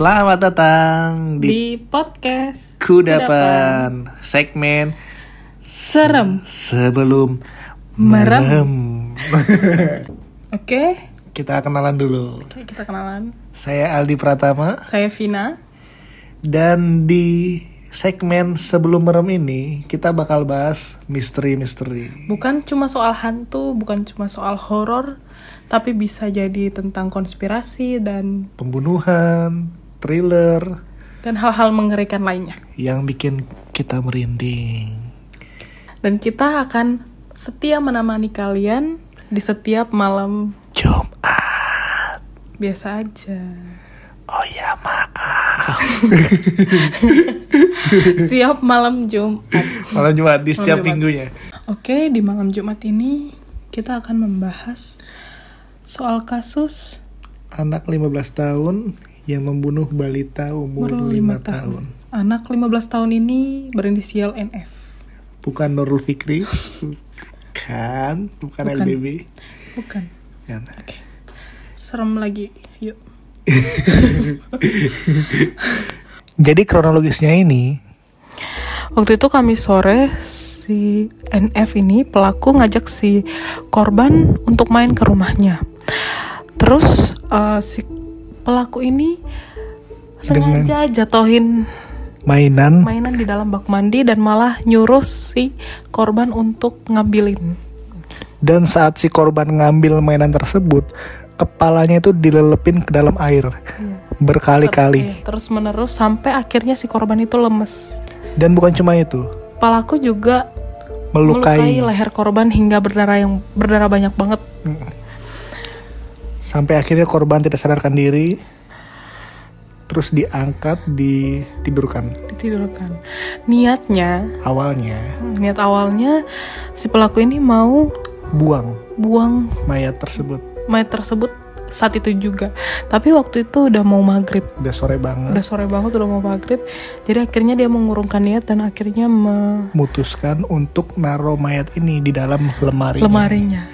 Selamat datang di, di podcast Kudapan segmen Serem. sebelum Merem. merem. Oke, Kita kenalan dulu. oke, kita kenalan. Saya Aldi Pratama Saya Vina. dan di segmen sebelum merem ini kita bakal bahas misteri-misteri. Bukan cuma soal hantu, bukan cuma soal horor, tapi bisa jadi tentang konspirasi dan Pembunuhan, thriller dan hal-hal mengerikan lainnya. yang bikin kita merinding. Dan kita akan setia menemani kalian di setiap malam Jumat. biasa aja. Oh ya maaf. Setiap malam Jumat. Malam Jumat di setiap Jumat. minggunya. Oke, di malam Jumat ini kita akan membahas soal kasus Anak 15 tahun yang membunuh balita umur umur 5 5 tahun. tahun. Anak 15 tahun ini berinisial NF. Bukan Nurul Fikri. Bukan, bukan, Bukan. LBB. Bukan. Kan. Oke. Serem lagi. Yuk. Jadi kronologisnya ini Waktu itu kami sore si NF ini pelaku ngajak si korban untuk main ke rumahnya. Terus eh, si pelaku ini sengaja jatuhin mainan mainan di dalam bak mandi dan malah nyuruh si korban untuk ngambilin. dan saat si korban ngambil mainan tersebut, kepalanya itu dilelepin ke dalam air berkali-kali. Terus menerus sampai akhirnya si korban itu lemes. Dan bukan cuma itu, Pelaku juga melukai, leher korban hingga berdarah yang berdarah banyak banget. Sampai akhirnya korban tidak sadarkan diri. Terus diangkat, ditidurkan. Ditidurkan. Niatnya, Awalnya niat awalnya si pelaku ini mau buang buang mayat tersebut. mayat tersebut saat itu juga. Tapi waktu itu udah mau maghrib. Udah sore banget. Udah sore banget udah mau maghrib. Jadi akhirnya dia mengurungkan niat dan akhirnya me- memutuskan untuk naruh mayat ini di dalam lemari. lemarinya.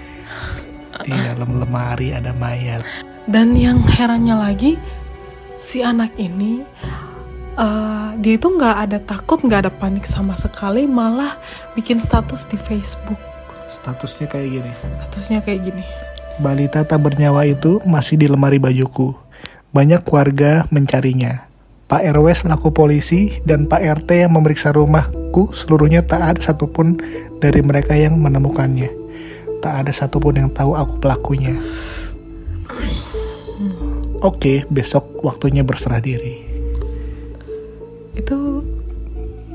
Di dalam lemari ada mayat. Dan yang herannya lagi, si anak ini eh, dia itu nggak ada takut, nggak ada panik sama sekali, malah bikin status di Facebook. Statusnya kayak gini. Statusnya kayak gini. Balita tak bernyawa itu masih di lemari bajuku. Banyak warga mencarinya. Pak RW selaku polisi dan Pak RT yang memeriksa rumahku seluruhnya tak ada satupun dari mereka yang menemukannya. Tak ada satupun yang tahu aku pelakunya. Oke, besok waktunya berserah diri. Itu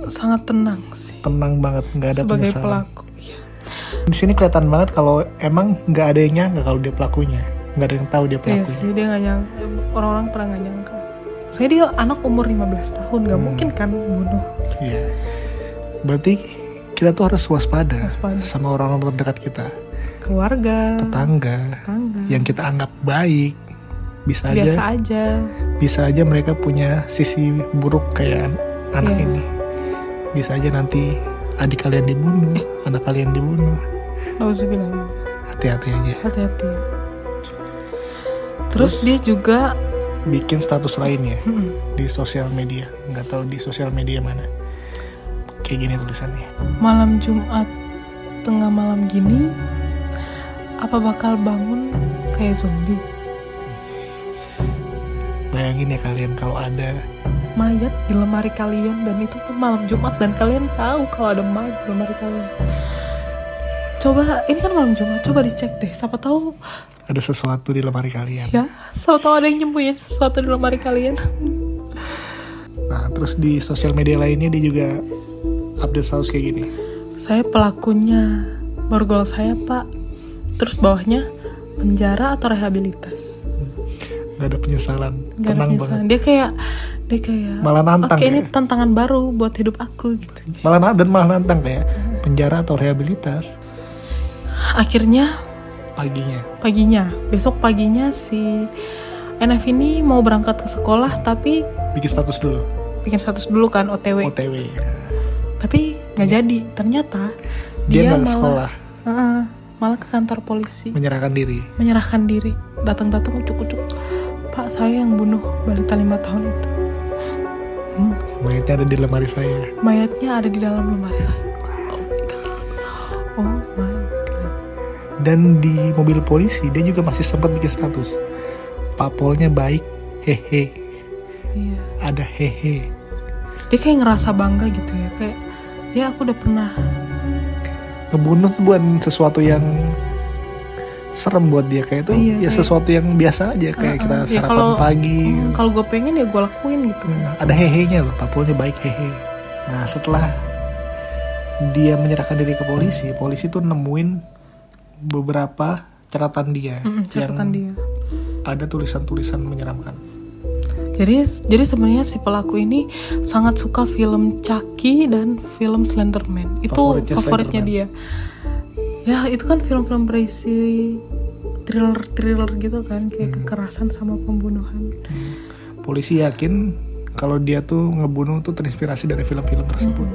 sangat tenang sih Tenang banget, nggak ada sebagai penyesalan. pelaku. Iya. Di sini kelihatan banget kalau emang nggak ada yang nyangka kalau dia pelakunya, nggak ada yang tahu dia Iya pelakunya. sih dia nggak nyangka orang-orang pernah nggak nyangka. Soalnya dia anak umur 15 tahun, nggak Hmm. mungkin kan bunuh. Iya. Berarti kita tuh harus waspada, Waspada. sama orang-orang terdekat kita, Keluarga, tetangga tetangga, yang kita anggap baik. Bisa biasa aja, aja. bisa aja mereka punya sisi buruk kayak an- anak Iya. ini. Bisa aja nanti adik kalian dibunuh, anak kalian dibunuh. Hati-hati aja. Hati-hati. Terus, dia juga Bikin status lainnya mm, di sosial media, nggak tahu di sosial media mana. Kayak gini tulisannya. malam Jumat tengah malam gini apa bakal bangun kayak zombie? Bayangin ya kalian kalau ada Mayat di lemari kalian dan itu pun malam Jumat dan kalian tahu kalau ada mayat di lemari kalian. Coba ini kan malam Jumat, coba dicek deh. Siapa tahu ada sesuatu di lemari kalian. ya, siapa tahu ada yang nyembunyiin sesuatu di lemari kalian. Nah, terus di sosial media lainnya dia juga update status kayak gini. Saya pelakunya, borgol saya pak. Terus bawahnya penjara atau rehabilitas. Gak ada penyesalan, Gak ada tenang penyesalan. banget. Dia kayak dia kayak Malah nantang Oke, ini ya. tantangan baru buat hidup aku gitu. Malah dan malah nantang kayak penjara atau rehabilitas Akhirnya paginya. paginya, besok paginya si NF ini mau berangkat ke sekolah tapi Bikin status dulu, bikin status dulu kan OTW. OTW. Tapi nggak jadi. Ternyata Dia dia, nggak ke sekolah, Heeh, malah ke kantor polisi. Menyerahkan diri. menyerahkan diri. Datang-datang ucuk-ucuk. Pak saya yang bunuh balita lima tahun itu. Hmm, mayatnya ada di lemari saya. Mayatnya ada di dalam lemari saya. Oh my god. Oh my god dan di mobil polisi dia juga masih sempat bikin status. Pak Polnya baik hehe. Iya. Ada hehe. Dia kayak ngerasa bangga gitu ya. Kayak ya aku udah pernah ngebunuh tuh bukan sesuatu yang serem buat dia. Kayak itu Iya, ya kayak- sesuatu yang biasa aja. Kayak kita Uh-uh. Ya, sarapan kalau- pagi hmm, kalau gue pengen ya gue lakuin gitu. Hmm, ada hehe-nya loh papulnya baik hehe. Nah setelah dia menyerahkan diri ke polisi polisi tuh nemuin beberapa catatan dia Mm-mm, catatan yang dia. ada tulisan-tulisan menyeramkan jadi jadi sebenarnya si pelaku ini sangat suka film Chucky dan film Slenderman. Itu Favoritnya favoritnya, Slenderman. dia. Ya itu kan film-film berisi thriller thriller gitu kan Hmm. kayak kekerasan sama pembunuhan. Polisi yakin kalau dia tuh ngebunuh tuh terinspirasi dari film-film tersebut.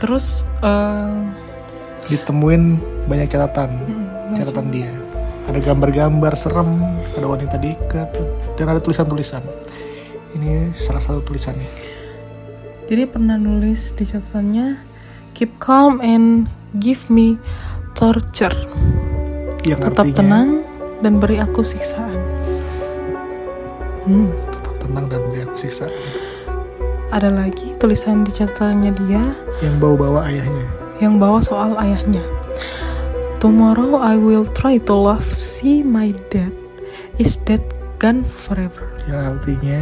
Terus eh, ditemuin banyak catatan. Mm, catatan dia. Ada gambar-gambar serem ada wanita diikat dan ada tulisan-tulisan ini salah satu tulisannya jadi pernah nulis di catatannya keep calm and give me torture yang tetap artinya tenang dan beri aku siksaan hmm. tetap tenang dan beri aku siksaan ada lagi tulisan di catatannya dia yang bawa-bawa ayahnya yang bawa soal ayahnya. Tomorrow I will try to love see my dad. Is that gone forever? yang artinya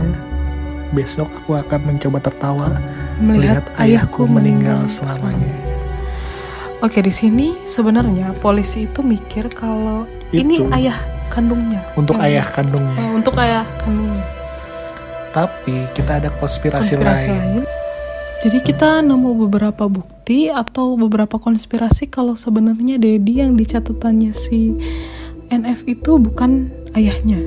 besok aku akan mencoba tertawa Melihat, melihat ayahku meninggal selamanya Oke, di sini sebenarnya polisi itu mikir kalau ini Itu. ayah kandungnya. untuk Yang- ayah kandungnya Eh, untuk ayah kandungnya. tapi kita ada konspirasi, Konspirasi lain lain. Jadi kita nemu beberapa bukti atau beberapa konspirasi kalau sebenarnya Dedi yang di catatannya si NF itu bukan ayahnya,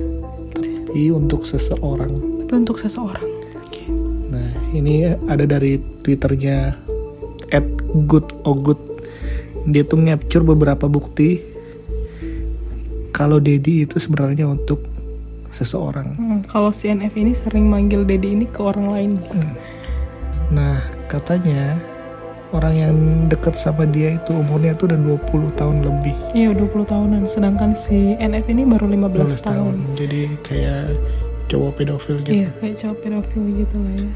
tapi untuk seseorang tapi untuk seseorang. Oke. Nah, ini ada dari twitternya at goodogood. Dia tuh ngapture beberapa bukti kalau Dedi itu sebenarnya untuk seseorang. Hmm, kalau si NF ini sering manggil Dedi ini ke orang lain. Nah, katanya orang yang deket sama dia itu umurnya tuh udah 20 tahun lebih. Iya 20 tahunan, sedangkan si NF ini baru 15 12 tahun. Jadi kayak cowok pedofil gitu. Iya kayak cowok pedofil gitu lah ya.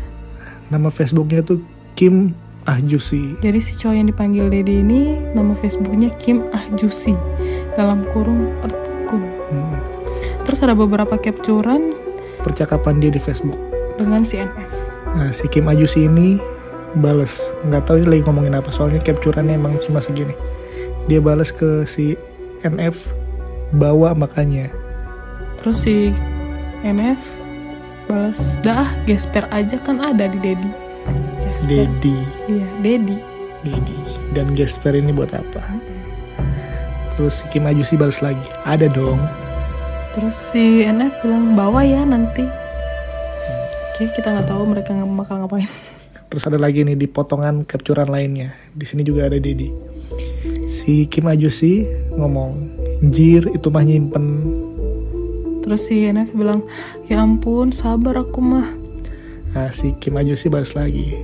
Nama Facebooknya tuh Kim Ahjusi. Jadi si cowok yang dipanggil Dedi ini nama Facebooknya Kim Ahjusi dalam kurung Earthkun. Hmm, Terus ada beberapa capturean Percakapan dia di Facebook. dengan si NF. Nah, si Kim Ajusi ini bales, nggak tahu dia lagi ngomongin apa soalnya capturannya emang cuma segini. Dia bales ke si NF bawa makanya. Terus si NF balas, dah ah, gesper aja kan ada di Dedi. Dedi, Iya, Dedi. Dedi. Dan gesper ini buat apa? Terus si Kim Ajusi balas lagi, ada dong. Terus si NF bilang bawa ya nanti. Oke, kita nggak tahu mereka bakal ngapain. Terus ada lagi nih di potongan capturan lainnya. Di sini juga ada Dedi. Si Kim Ajusi ngomong, "Jir, itu mah nyimpen." Terus si NF bilang, ya ampun, sabar aku mah. Nah, si Kim Ajusi balas lagi,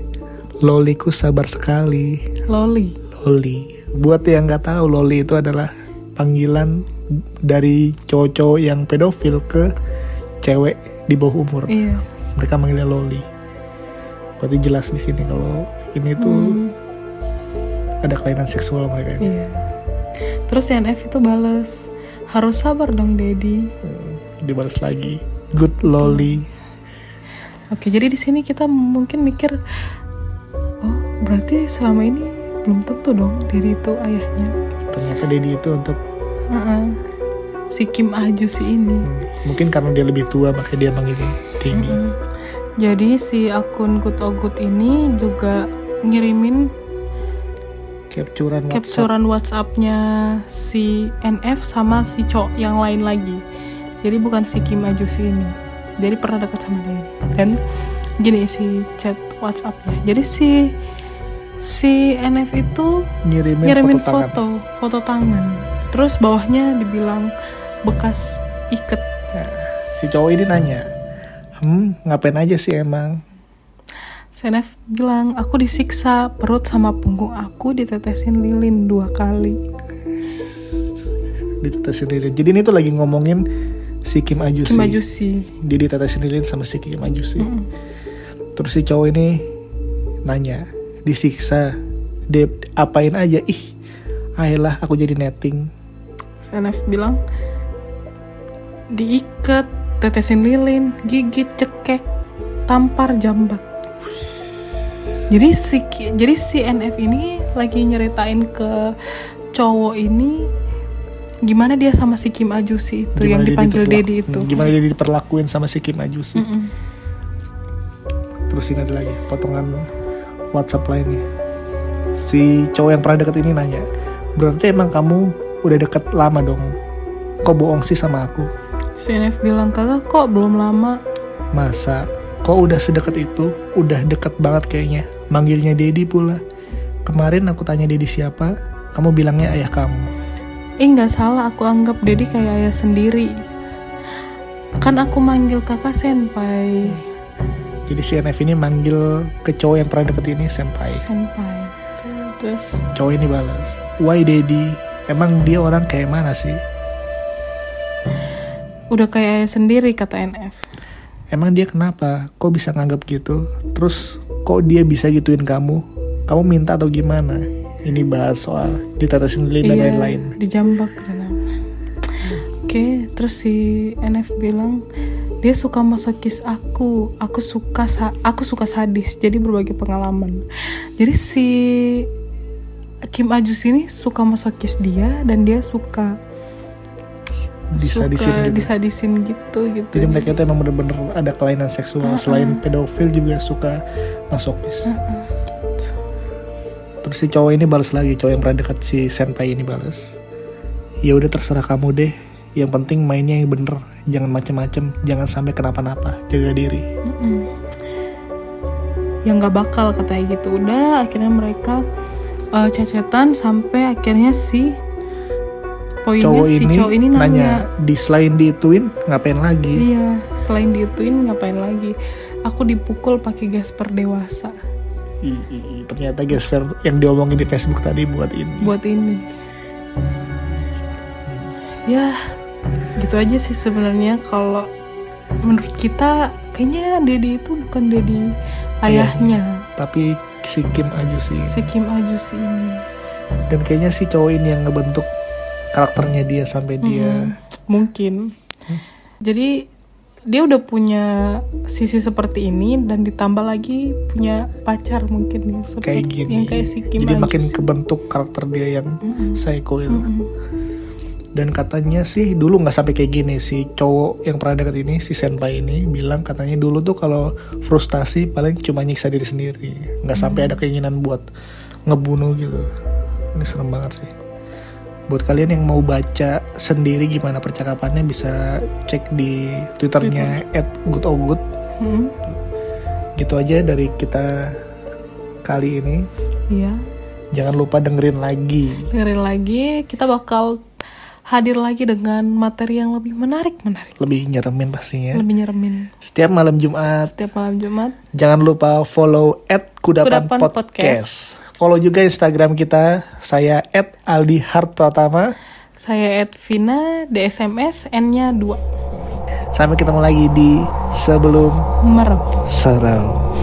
"Loliku sabar sekali." Loli. Loli. Buat yang nggak tahu, Loli itu adalah panggilan dari cowok-cowok yang pedofil ke cewek di bawah umur. Iya. Mereka manggilnya Loli. Berarti jelas di sini kalau ini tuh Hmm, ada kelainan seksual mereka. ini. iya. Terus si NF itu balas, harus sabar dong, Dedi. Hmm, Dibalas lagi. Good Loli. Oke, jadi di sini kita mungkin mikir, oh berarti selama ini belum tentu dong Dedi itu ayahnya. Ternyata Dedi itu untuk Heeh. Si Kim Ahjusi ini. hmm, mungkin karena dia lebih tua makanya dia manggilnya Dedi. Mm-mm. Jadi si akun Good ini juga ngirimin Capturan WhatsApp. capturean WhatsApp-nya si NF sama si cowok yang lain lagi. Jadi bukan si Kim Ajusi ini. Jadi pernah dekat sama dia. Dan gini si chat WhatsApp-nya. Jadi si si NF itu Ngirimin, ngirimin foto, tangan. foto, foto tangan. Terus bawahnya dibilang bekas iket. si cowok ini nanya hmm ngapain aja sih emang Senef bilang, aku disiksa perut sama punggung aku ditetesin lilin dua kali. ditetesin lilin jadi ini tuh lagi ngomongin si Kim Ajusi Kim Ajusi. dia ditetesin lilin sama si Kim Ajusi Mm-mm. terus si cowok ini nanya disiksa dia apain aja ih ayolah aku jadi netting Senef bilang, diikat, tetesin lilin, gigit, cekek, tampar, jambak. Jadi si jadi si NF ini lagi nyeritain ke cowok ini gimana dia sama si Kim Ajusi itu yang Gimana dia dipanggil Dedi itu. Hmm, gimana dia diperlakuin sama si Kim Ajusi Mm-mm. terus ini ada lagi potongan WhatsApp lainnya si cowok yang pernah deket ini nanya berarti emang kamu udah deket lama dong kok bohong sih sama aku Si NF bilang kagak kok belum lama. masa? Kok udah sedekat itu? Udah deket banget kayaknya. Manggilnya Dedi pula. Kemarin aku tanya Dedi siapa? Kamu bilangnya ayah kamu. Eh nggak salah. Aku anggap Dedi kayak ayah sendiri. Kan aku manggil kakak senpai. jadi si NF ini manggil ke cowok yang pernah deket ini senpai. Senpai. Terus? Cowok ini balas why Dedi emang dia orang kayak mana sih udah kayak ayah sendiri kata NF. Emang dia kenapa? Kok bisa nganggap gitu? Terus kok dia bisa gituin kamu? Kamu minta atau gimana? Ini bahas soal ditetesin lilin dan Iya, lain-lain. dijambak dan apa. Oke, terus si NF bilang dia suka masokis aku, aku suka aku suka sadis, jadi berbagi pengalaman. Jadi si Kim Ajus ini suka masokis dia dan dia suka Disadisin suka gitu. disadisin gitu gitu. Jadi mereka tuh emang bener-bener ada kelainan seksual. Selain pedofil juga suka masokis. Terus si cowok ini balas lagi, cowok yang pernah dekat si senpai ini balas. Ya udah terserah kamu deh. Yang penting mainnya yang bener, jangan macem-macem, jangan sampai kenapa-napa, jaga diri. Mm-mm. yang nggak bakal katanya gitu udah akhirnya mereka uh, cecetan sampai akhirnya si poinnya cowok si ini, cowok ini nanya, nanya, di selain diituin ngapain lagi? iya selain diituin ngapain lagi? Aku dipukul pakai gas per dewasa Ih, ih, ih, ternyata Gesper yang diomongin di Facebook tadi buat ini. buat ini. Ya gitu aja sih sebenarnya. Kalau menurut kita kayaknya Dedi itu bukan Dedi ayahnya. Tapi si Kim Ajusi si Kim Ajus ini. Dan kayaknya si cowok ini yang ngebentuk karakternya dia sampai dia Mm, mungkin jadi dia udah punya sisi seperti ini dan ditambah lagi punya pacar mungkin yang seperti kayak gini. yang kayak si Kim Jadi Ajus. makin kebentuk karakter dia yang Mm-mm. psycho itu. Mm-mm. Dan katanya sih dulu nggak sampai kayak gini si cowok yang pernah deket ini si senpai ini bilang katanya dulu tuh kalau frustasi paling cuma nyiksa diri sendiri, nggak sampai ada keinginan buat ngebunuh gitu. Ini serem banget sih. Buat kalian yang mau baca sendiri gimana percakapannya bisa cek di twitternya @goodogood. Mm, Gitu aja dari kita kali ini. Iya Jangan lupa dengerin lagi. dengerin lagi kita bakal hadir lagi dengan materi yang lebih menarik menarik Lebih nyeremin pastinya. lebih nyeremin Setiap malam Jumat setiap malam Jumat Jangan lupa follow at Kudapan, Kudapan Podcast. Podcast. Follow juga Instagram kita. Saya at Aldi Hart Pratama. saya Edvina DSMS N-nya 2 Sampai ketemu lagi di sebelum merem serau.